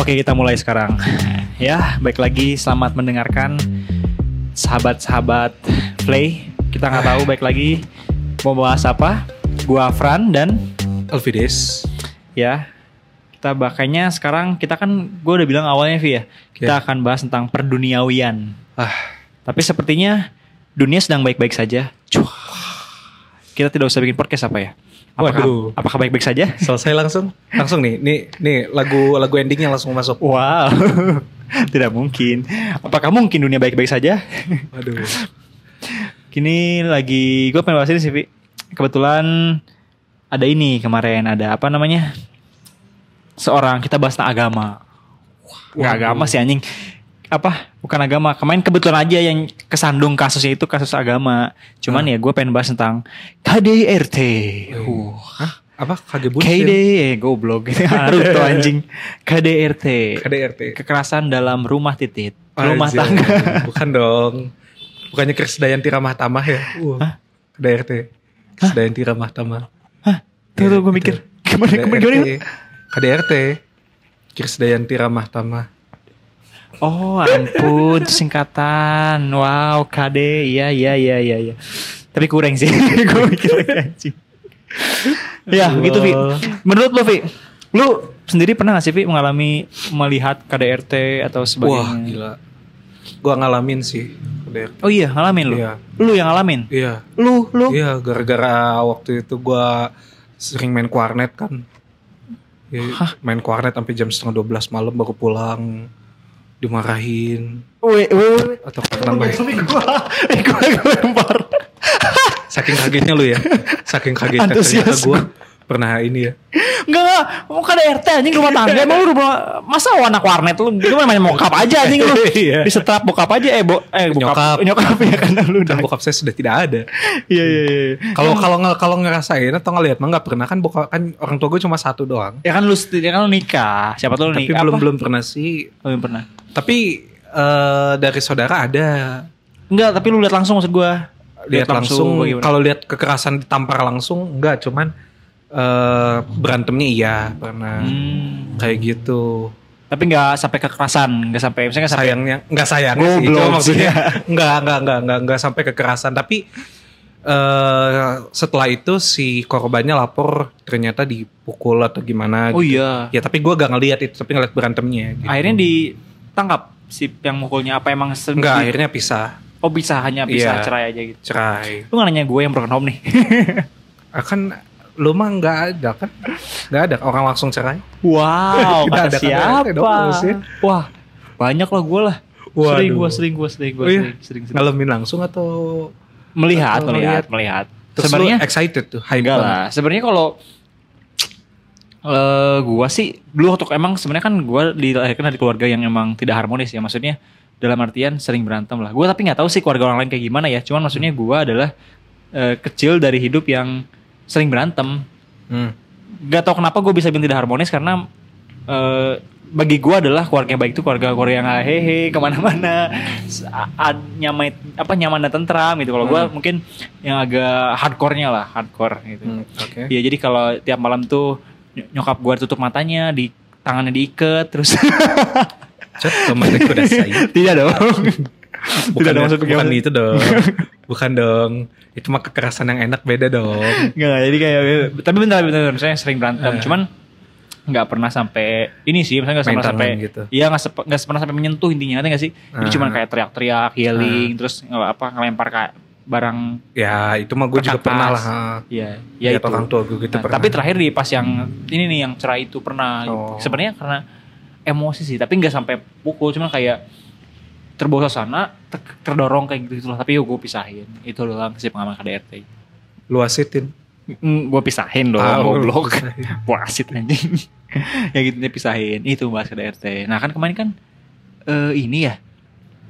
Oke, kita mulai sekarang. Ya, baik lagi. Selamat mendengarkan sahabat-sahabat Play. Kita nggak tahu baik lagi mau bahas apa. Gua Fran dan Alvides. ya kita bakanya sekarang kita kan gue udah bilang awalnya Vi ya kita Ya. akan bahas tentang perduniawian. Ah, Tapi sepertinya dunia sedang baik-baik saja. Cuh. Kita tidak usah bikin podcast apa ya? Apakah, Waduh. apakah baik-baik saja? selesai langsung? Langsung nih, nih, nih lagu lagu endingnya langsung masuk. Wow, tidak mungkin. Apakah mungkin dunia baik-baik saja? Waduh. Kini lagi gue pengen bahas ini sih, Vi. Kebetulan ada ini kemarin ada apa namanya? Seorang kita bahas tentang agama. Waduh. agama sih anjing. Apa? Bukan agama. Kemarin kebetulan aja yang kesandung kasusnya itu kasus agama. Cuman ya gue pengen bahas tentang KDRT. Uh. Hah? Apa? Bucin? KD, eh, goblok. Naruto anjing. KDRT. KDRT. Kekerasan dalam rumah titit. Rumah tangga. Bukan dong. Bukannya Krisdayanti Ramah Tamah ya? Wah. KDRT. Krisdayanti Ramah Tamah. Tuh, tuh gue mikir. Gimana, gimana, gimana? KDRT. Krisdayanti Ramah Tamah. Oh ampun, singkatan. Wow, KD. Iya, iya, iya, iya. iya. Tapi kurang sih. gue mikir lagi anjing. ya, gitu Vi. Menurut lo Vi, lu sendiri pernah gak sih Vi mengalami melihat KDRT atau sebagainya? Wah, gila. Gua ngalamin sih. KDRT. Oh iya, ngalamin lu. Iya. Lu yang ngalamin. Iya. Lu, lu. Iya, gara-gara waktu itu gua sering main kuarnet kan. Ya, main kuarnet sampai jam setengah 12 malam baru pulang. Dimarahin Weh, weh, weh. atau nambahin. gua, eh, gua, gua lempar. Saking kagetnya lu ya. Saking kagetnya ternyata gua pernah ini ya. Enggak, enggak. Mau KDRT anjing rumah tangga. Emang lu rumah, masa lu anak warnet lu? Lu namanya bokap aja anjing lu. Iya. Di setrap bokap aja. Eh, bo, eh bokap. Nyokap. Ya karena lu Dan udah. bokap saya sudah tidak ada. Iya, iya, iya. Kalau kalau nge- kalau ngerasain atau ngeliat mah nggak pernah kan bokap kan orang tua gue cuma satu doang. Ya kan lu, ya kan lu nikah. Siapa tuh lu Tapi nikah? belum apa? belum pernah sih. Belum pernah. Tapi eh, dari saudara ada Enggak, tapi lu lihat langsung maksud gua. lihat langsung bagaimana. kalau lihat kekerasan ditampar langsung enggak cuman eh berantemnya iya pernah Hmm. kayak gitu Tapi enggak sampai kekerasan, enggak sampai misalnya nggak sampai sayangnya enggak sayangnya sih cuma maksudnya sih. enggak enggak enggak enggak enggak sampai kekerasan tapi eh setelah itu si korbannya lapor ternyata dipukul atau gimana Oh gitu. iya. ya tapi gua gak ngeliat itu tapi ngeliat berantemnya gitu. Akhirnya ditangkap si yang mukulnya apa emang di- akhirnya pisah Oh bisa hanya bisa Iya. cerai aja gitu. cerai Lu gak nanya gue yang broken home nih. akan lu mah enggak ada kan enggak ada orang langsung cerai Wow, kata ada siapa? KDRT dong, halusin. Wah, banyak lah gue lah. Sering Waduh. gue, sering gue, sering gue, Oh iya? sering, sering, sering. ngalamin langsung atau Melihat, Atau melihat, melihat. melihat. Sebenarnya excited tuh, enggak banget. lah. Sebenarnya kalau eh gua sih dulu waktu emang sebenarnya kan gua dilahirkan dari keluarga yang emang tidak harmonis ya maksudnya dalam artian sering berantem lah. Gua tapi nggak tahu sih keluarga orang lain kayak gimana ya. Cuman maksudnya gua adalah eh, kecil dari hidup yang sering berantem. Hmm. Gak tau kenapa gue bisa bilang tidak harmonis karena eh, bagi gue adalah keluarga yang baik itu keluarga keluarga yang hehe ke mana-mana nyamai apa nyaman dan tentram gitu kalau gue Hmm. mungkin yang agak hardcore-nya lah hardcore gitu Hmm, Oke. Iya jadi kalau tiap malam tuh ny- nyokap gue tutup matanya di tangannya diikat terus say. tidak dong Bukan, Tidak ada maksud bukan itu dong. bukan dong. Itu mah kekerasan yang enak beda dong. Nggak, jadi kayak tapi bentar bentar misalnya sering berantem Eh. cuman nggak pernah sampai ini sih misalnya nggak pernah sampai gitu. iya nggak sep- pernah sampai menyentuh intinya ngerti nggak sih jadi Ah. cuman kayak teriak-teriak yelling terus nge- apa ngelempar kayak barang Ya, itu mah gue juga pernah lah. ha. ya Lihat ya itu orang tua gue gitu Nah, pernah. tapi terakhir di pas yang ini nih yang cerai itu pernah Oh. sebenarnya karena emosi sih tapi nggak sampai pukul cuman kayak terbawa suasana ter- terdorong kayak gitu lah. Tapi gue pisahin. Itu doang sih pengalaman KDRT lu asitin. Mm, gue pisahin dong Ah, goblok. wasit anjing. Ya gitu pisahin. Itu bahas KDRT nah kan kemarin kan eh, ini ya.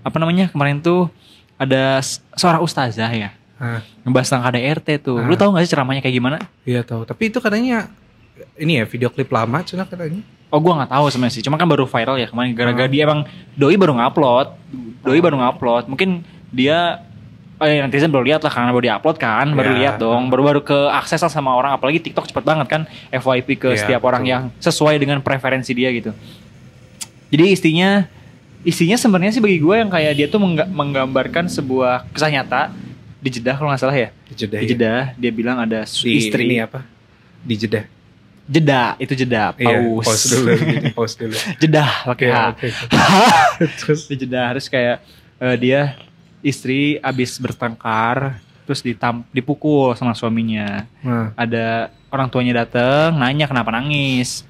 Apa namanya? Kemarin tuh ada seorang ustazah ya. Hah, ngebahas tentang KDRT tuh. Lu Ah. tahu gak sih ceramahnya kayak gimana? Iya tahu. Tapi itu katanya ini ya video klip lama cina katanya. Oh gue nggak tahu sebenarnya sih, cuma kan baru viral ya kemarin gara-gara Ah. dia emang doi baru ngupload, doi baru ngupload, mungkin dia eh, netizen baru lihat lah karena baru diupload kan, baru Ya. lihat dong, baru-baru ke akses lah sama orang, apalagi TikTok cepet banget kan FYP ke Ya, setiap orang betul. yang sesuai dengan preferensi dia gitu. Jadi istrinya istrinya sebenarnya sih bagi gue yang kayak dia tuh mengga- menggambarkan sebuah kisah nyata di Jeddah kalau nggak salah ya. Di Jeddah. Di ya. Dia bilang ada Di istri ini apa? Di Jeddah. Jeddah itu Jeddah Iya, paus. pause dulu. pause dulu. Jeddah pakai Oke, H. oke. Terus di Jeddah harus kayak eh, dia istri abis bertengkar terus ditam dipukul sama suaminya. nah, Ada orang tuanya datang nanya kenapa nangis.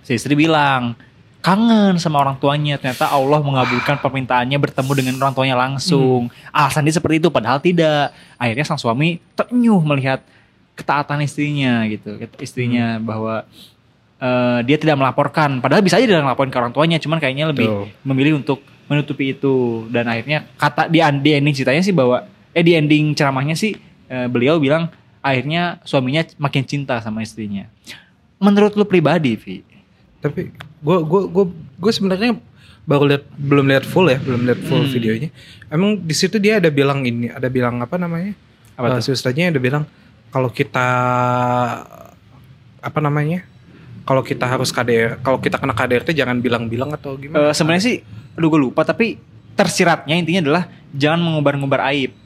Si istri bilang kangen sama orang tuanya. Ternyata Allah mengabulkan permintaannya bertemu dengan orang tuanya langsung. Alasan dia seperti itu padahal tidak. Akhirnya sang suami terenyuh melihat ketaatan istrinya gitu. Istrinya bahwa eh, dia tidak melaporkan. Padahal bisa aja dia melaporkan ke orang tuanya, cuman kayaknya lebih Betul. memilih untuk menutupi itu dan akhirnya kata di, di ending ceritanya sih bahwa eh di ending ceramahnya sih eh, beliau bilang akhirnya suaminya makin cinta sama istrinya. Menurut lu pribadi, Vi? tapi gue gue gue gue sebenarnya baru lihat belum lihat full ya belum lihat full Hmm. videonya emang di situ dia ada bilang ini ada bilang apa namanya Apa Eh, tuh? si ustadznya ada bilang kalau kita apa namanya kalau kita harus KDR kalau kita kena KDRT jangan bilang-bilang atau gimana Eh, sebenarnya sih aduh gue lupa tapi tersiratnya intinya adalah jangan mengubar-ngubar aib.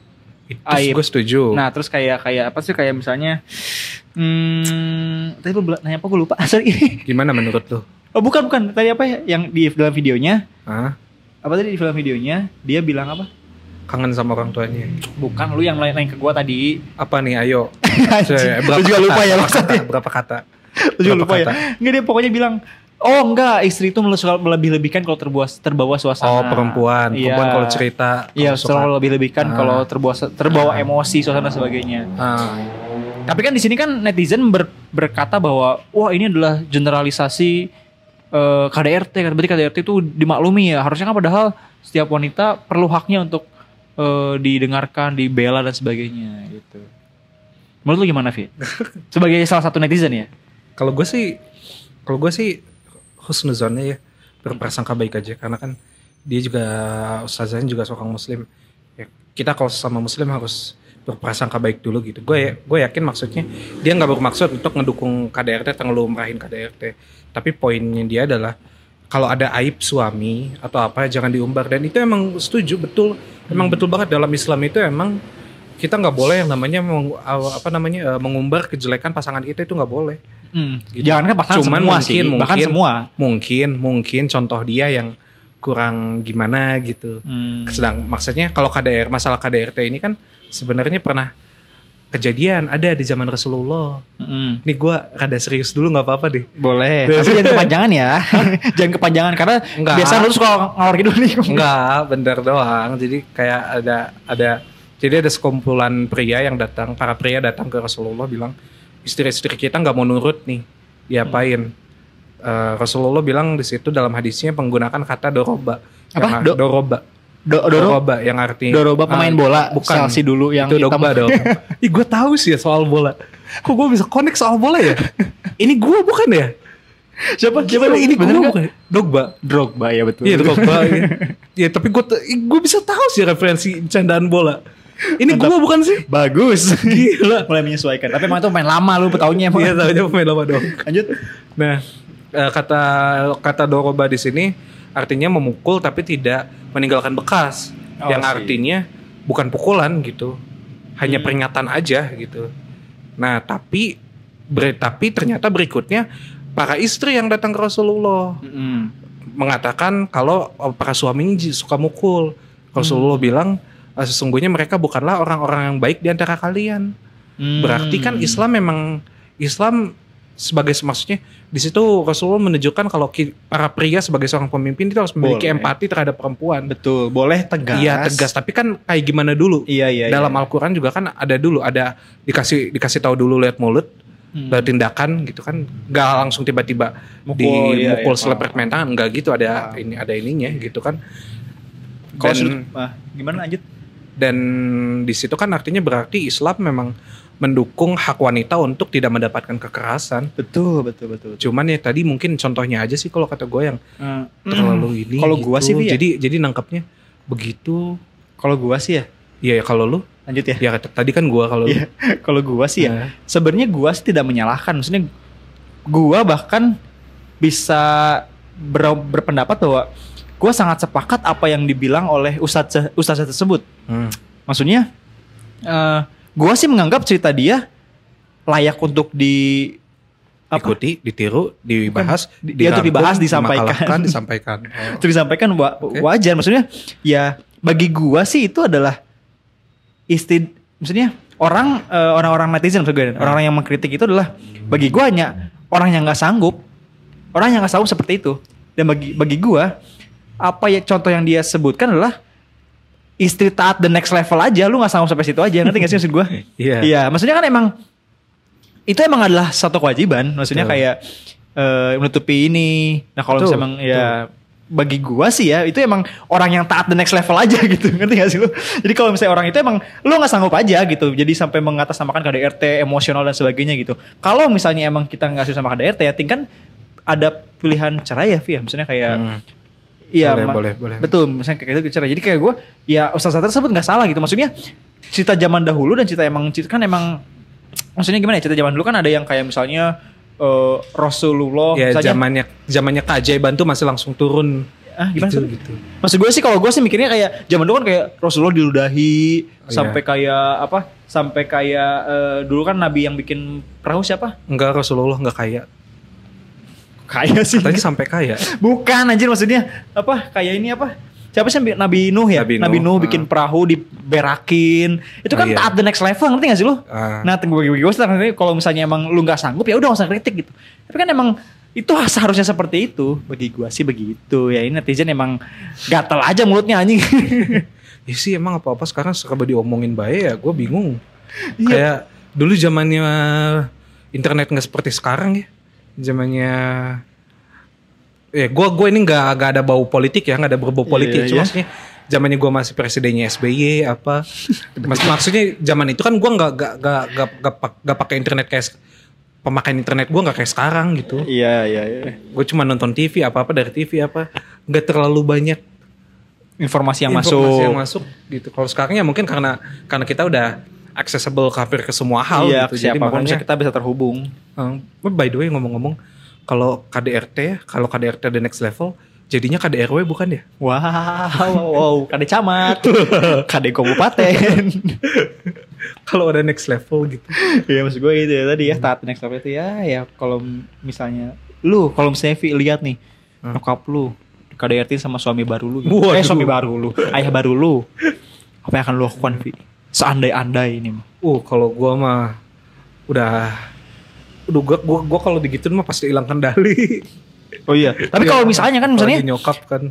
itu aib. gue setuju Nah, terus kayak kayak apa sih kayak misalnya hmm, tadi lu bilang- nanya apa gue lupa. Sorry. gimana menurut lu oh, bukan bukan. Tadi apa ya yang di dalam videonya? Hah? Apa tadi di film videonya dia bilang apa? Kangen sama orang tuanya Bukan lu yang lain ke gua tadi. apa nih ayo Anjing, berapa lu juga kata? lupa ya Berapa maksudnya. kata? berapa kata Lu juga lupa ya. kata? Enggak dia pokoknya bilang Oh enggak, istri itu melebih- melebih-lebihkan kalau terbawa terbawa suasana. oh perempuan Iya. perempuan kalau cerita Iya, selalu lebih-lebihkan Ah. kalau terbawa terbawa Ah. emosi suasana sebagainya. Ah, Tapi kan di sini kan netizen ber- berkata bahwa wah ini adalah generalisasi eh, KDRT kan berarti KDRT itu dimaklumi ya. Harusnya kan padahal setiap wanita perlu haknya untuk eh, didengarkan, dibela dan sebagainya gitu. Menurut lu gimana, Vi? Sebagai salah satu netizen ya? Kalau gue sih, kalau gue sih husnuzonnya ya berprasangka baik aja karena kan dia juga ustazahnya juga seorang muslim. Ya, kita kalau sama muslim harus berprasangka baik dulu gitu. Gue gue yakin maksudnya dia nggak bermaksud untuk ngedukung KDRT atau ngelumrahin KDRT. Tapi poinnya dia adalah kalau ada aib suami atau apa jangan diumbar dan itu emang setuju betul. Emang betul banget dalam Islam itu emang kita nggak boleh yang namanya meng- apa namanya eh, mengumbar kejelekan pasangan kita itu nggak boleh. Hmm. Gitu. Jangan kan pasangan Cuman semua mungkin- sih, bahkan mungkin- semua. mungkin mungkin contoh dia yang kurang gimana gitu Hmm. sedang maksudnya kalau KDR masalah KDRT ini kan sebenarnya pernah kejadian ada di zaman Rasulullah Hmm. ini gua rada serius dulu nggak apa-apa deh Boleh. Tapi jangan kepanjangan ya. jangan kepanjangan karena Enggak. biasa lu suka ngalor gitu nih. enggak bener doang jadi kayak ada ada jadi ada sekumpulan pria yang datang para pria datang ke Rasulullah bilang istri-istri kita nggak mau nurut nih diapain Eh, Rasulullah bilang di situ dalam hadisnya menggunakan kata doroba Apa? Do- doroba Do- Doro, Doroba yang artinya Doroba pemain Ah, bola bukan Chelsea dulu yang itu hitam. Dogba dong. Ih gue tahu sih ya soal bola. Kok gue bisa connect soal bola ya? Ini gue bukan ya? Siapa? Siapa ini gue bukan. Dogba. Drogba ya betul. Iya Dogba. Iya Ya, tapi gue gue bisa tahu sih referensi candaan bola. Ini gue bukan sih? Bagus. Gila. Mulai menyesuaikan. Tapi emang itu main lama lu taunya emang. Iya tahunya pemain lama dong. Lanjut. Nah eh, kata kata Doroba di sini artinya memukul tapi tidak meninggalkan bekas. Oh, yang sih. artinya bukan pukulan gitu, hanya Hmm. peringatan aja gitu. Nah tapi ber- tapi ternyata berikutnya para istri yang datang ke Rasulullah Mm-mm. mengatakan kalau oh, para suaminya suka mukul. Rasulullah bilang "Eh, sesungguhnya mereka bukanlah orang-orang yang baik di antara kalian. Hmm. Berarti kan Islam memang Islam sebagai maksudnya di situ Rasulullah menunjukkan kalau para pria sebagai seorang pemimpin itu harus memiliki Boleh. empati terhadap perempuan. betul. Boleh tegas. Iya tegas, tapi kan kayak gimana dulu? Iya iya. Dalam iya. Al-Qur'an juga kan ada dulu ada dikasih dikasih tahu dulu lihat mulut, Hmm. lihat tindakan gitu kan. Gak langsung tiba-tiba Mukul, di iya, mukul iya, selepet paham. main tangan enggak gitu ada Paham. ini ada ininya gitu kan. Kalau ah, gimana lanjut? dan di situ kan artinya berarti Islam memang mendukung hak wanita untuk tidak mendapatkan kekerasan. Betul betul betul. Cuman ya tadi mungkin contohnya aja sih kalau kata gue yang Eh, terlalu ini. Kalau gitu. gua sih, ya? jadi jadi nangkapnya begitu. kalau gua sih ya. Iya ya kalau lu Lanjut ya. ya tadi kan gua kalau. Iya. Kalau gua sih ya. Nah, sebenarnya gua sih tidak menyalahkan maksudnya gua bahkan bisa ber- berpendapat bahwa gue sangat sepakat apa yang dibilang oleh ustadz ustadz tersebut. Hmm. Maksudnya, eh gue sih menganggap cerita dia layak untuk di apa? Ikuti, ditiru, dibahas, Bukan, di- untuk dibahas, disampaikan. disampaikan. Oh. Disampaikan wa- Oke. wajar. Maksudnya, ya bagi gua sih itu adalah isti, maksudnya orang eh, orang-orang netizen maksud gue, orang-orang yang mengkritik itu adalah bagi gua hanya orang yang nggak sanggup, orang yang nggak sanggup seperti itu. Dan bagi bagi gua apa ya contoh yang dia sebutkan adalah istri taat the next level aja, lu nggak sanggup sampai situ aja, ngerti gak sih maksud gua? Iya. Iya, maksudnya kan emang itu emang adalah satu kewajiban. Maksudnya Betul. kayak eh, menutupi ini. Nah kalau misalnya emang ya bagi gua sih ya itu emang orang yang taat the next level aja gitu. Ngerti gak sih lu? Jadi kalau misalnya orang itu emang lu nggak sanggup aja gitu. Jadi sampai mengatasnamakan KDRT emosional dan sebagainya gitu. Kalau misalnya emang kita nggak sama KDRT ya ting kan ada pilihan cerai ya Vi ya. Maksudnya kayak Hmm. Iya, Boleh, boleh, boleh. Betul, misalnya kayak gitu cerai. Jadi kayak gue, ya Ustaz tersebut nggak salah gitu. Maksudnya cerita zaman dahulu dan cerita emang cerita kan emang maksudnya gimana ya cerita zaman dulu kan ada yang kayak misalnya eh, Rasulullah Ya misalnya zamannya zamannya keajaiban tuh masih langsung turun. ah gimana gitu, sih? gitu. Maksud gue sih kalau gue sih mikirnya kayak zaman dulu kan kayak Rasulullah diludahi Oh, sampai iya. kayak apa? Sampai kayak eh, dulu kan nabi yang bikin perahu siapa? Enggak Rasulullah enggak kaya. Kaya sih. Tadi sampai kaya. Bukan anjir maksudnya apa? Kayak ini apa? Siapa sih Nabi Nuh ya? Nabi Nabi Nuh, Nuh, bikin ah. perahu diberakin. Itu Oh, kan iya. taat the next level ngerti gak sih lu? Ah. Nah, tunggu bagi gue kalau misalnya emang lu nggak sanggup ya udah nggak usah kritik gitu. Tapi kan emang itu seharusnya seperti itu bagi gua sih begitu ya ini netizen emang gatal aja mulutnya anjing Ya sih emang apa-apa sekarang serba diomongin baik ya gue bingung. Iya. Kayak dulu zamannya internet nggak seperti sekarang ya. Zamannya ya gue gue ini nggak nggak ada bau politik ya nggak ada berbau Iya, politik iya, cuma maksudnya zamannya gue masih presidennya SBY apa Mas, maksudnya zaman itu kan gue nggak nggak nggak nggak nggak pak- nggak pakai internet kayak pemakaian internet gue nggak kayak sekarang gitu. Iya iya iya. Gue cuma nonton TV apa apa dari TV apa nggak terlalu banyak informasi yang informasi masuk. yang masuk gitu. Kalau sekarang ya mungkin karena karena kita udah accessible ke hampir ke semua hal iya gitu. Jadi makanya bisa kita bisa terhubung um, by the way ngomong-ngomong kalau KDRT kalau KDRT the next level jadinya KDRW bukan ya? wow wow, wow. kade camat kade kabupaten kalau ada next level gitu. Iya maksud gue itu ya tadi ya tahap next level itu ya ya kalau misalnya lu kalau misalnya Vi lihat nih Hmm. nyokap lu KDRT sama suami baru lu gitu. Waduh. eh suami baru lu ayah baru lu apa yang akan lu lakukan Vi seandai-andai ini mah Uh, kalau gua mah udah udah gua gua, gua kalau digituin mah pasti hilang kendali. oh iya tapi Iya, kalau misalnya kan misalnya nyokap kan.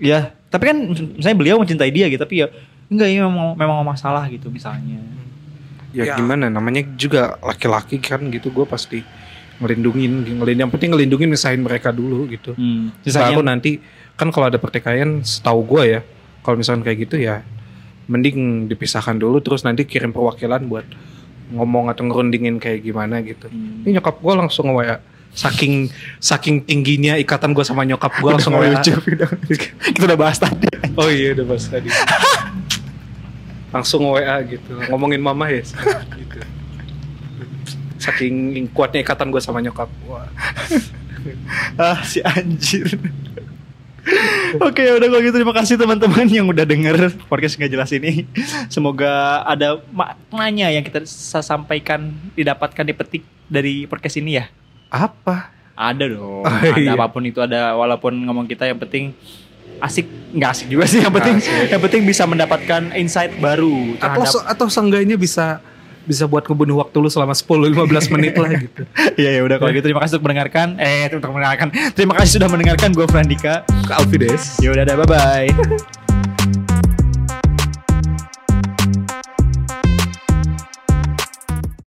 ya tapi kan misalnya beliau mencintai dia gitu tapi ya enggak ini memang memang masalah gitu misalnya Ya, Ya. gimana namanya juga laki-laki kan gitu gua pasti ngelindungin ngelindungin yang penting ngelindungin misahin mereka dulu gitu. hmm. Baru misalnya nanti kan kalau ada pertikaian setahu gue ya kalau misalkan kayak gitu ya mending dipisahkan dulu terus nanti kirim perwakilan buat ngomong atau ngerundingin kayak gimana gitu. Hmm. Ini nyokap gue langsung nge saking saking tingginya ikatan gue sama nyokap gue langsung lucu, kita udah bahas tadi Oh iya udah bahas tadi. langsung WA gitu ngomongin mama ya gitu. Saking kuatnya ikatan gue sama nyokap. Wah. ah si anjir Oke udah kalau gitu terima kasih teman-teman yang udah denger podcast nggak jelas ini. Semoga ada maknanya yang kita sa- sampaikan didapatkan dipetik dari podcast ini ya. Apa? Ada dong. Oh, ada iya. apa pun itu ada walaupun ngomong kita yang penting asik nggak asik juga sih yang penting Asik. yang penting bisa mendapatkan insight baru atau terhadap atau seenggaknya bisa bisa buat ngebunuh waktu lu selama 10-15 menit lah gitu. Iya ya udah kalau gitu terima kasih untuk mendengarkan. Eh untuk mendengarkan. Terima kasih sudah mendengarkan. Gue Frandika. Ke Alfides. ya udah bye bye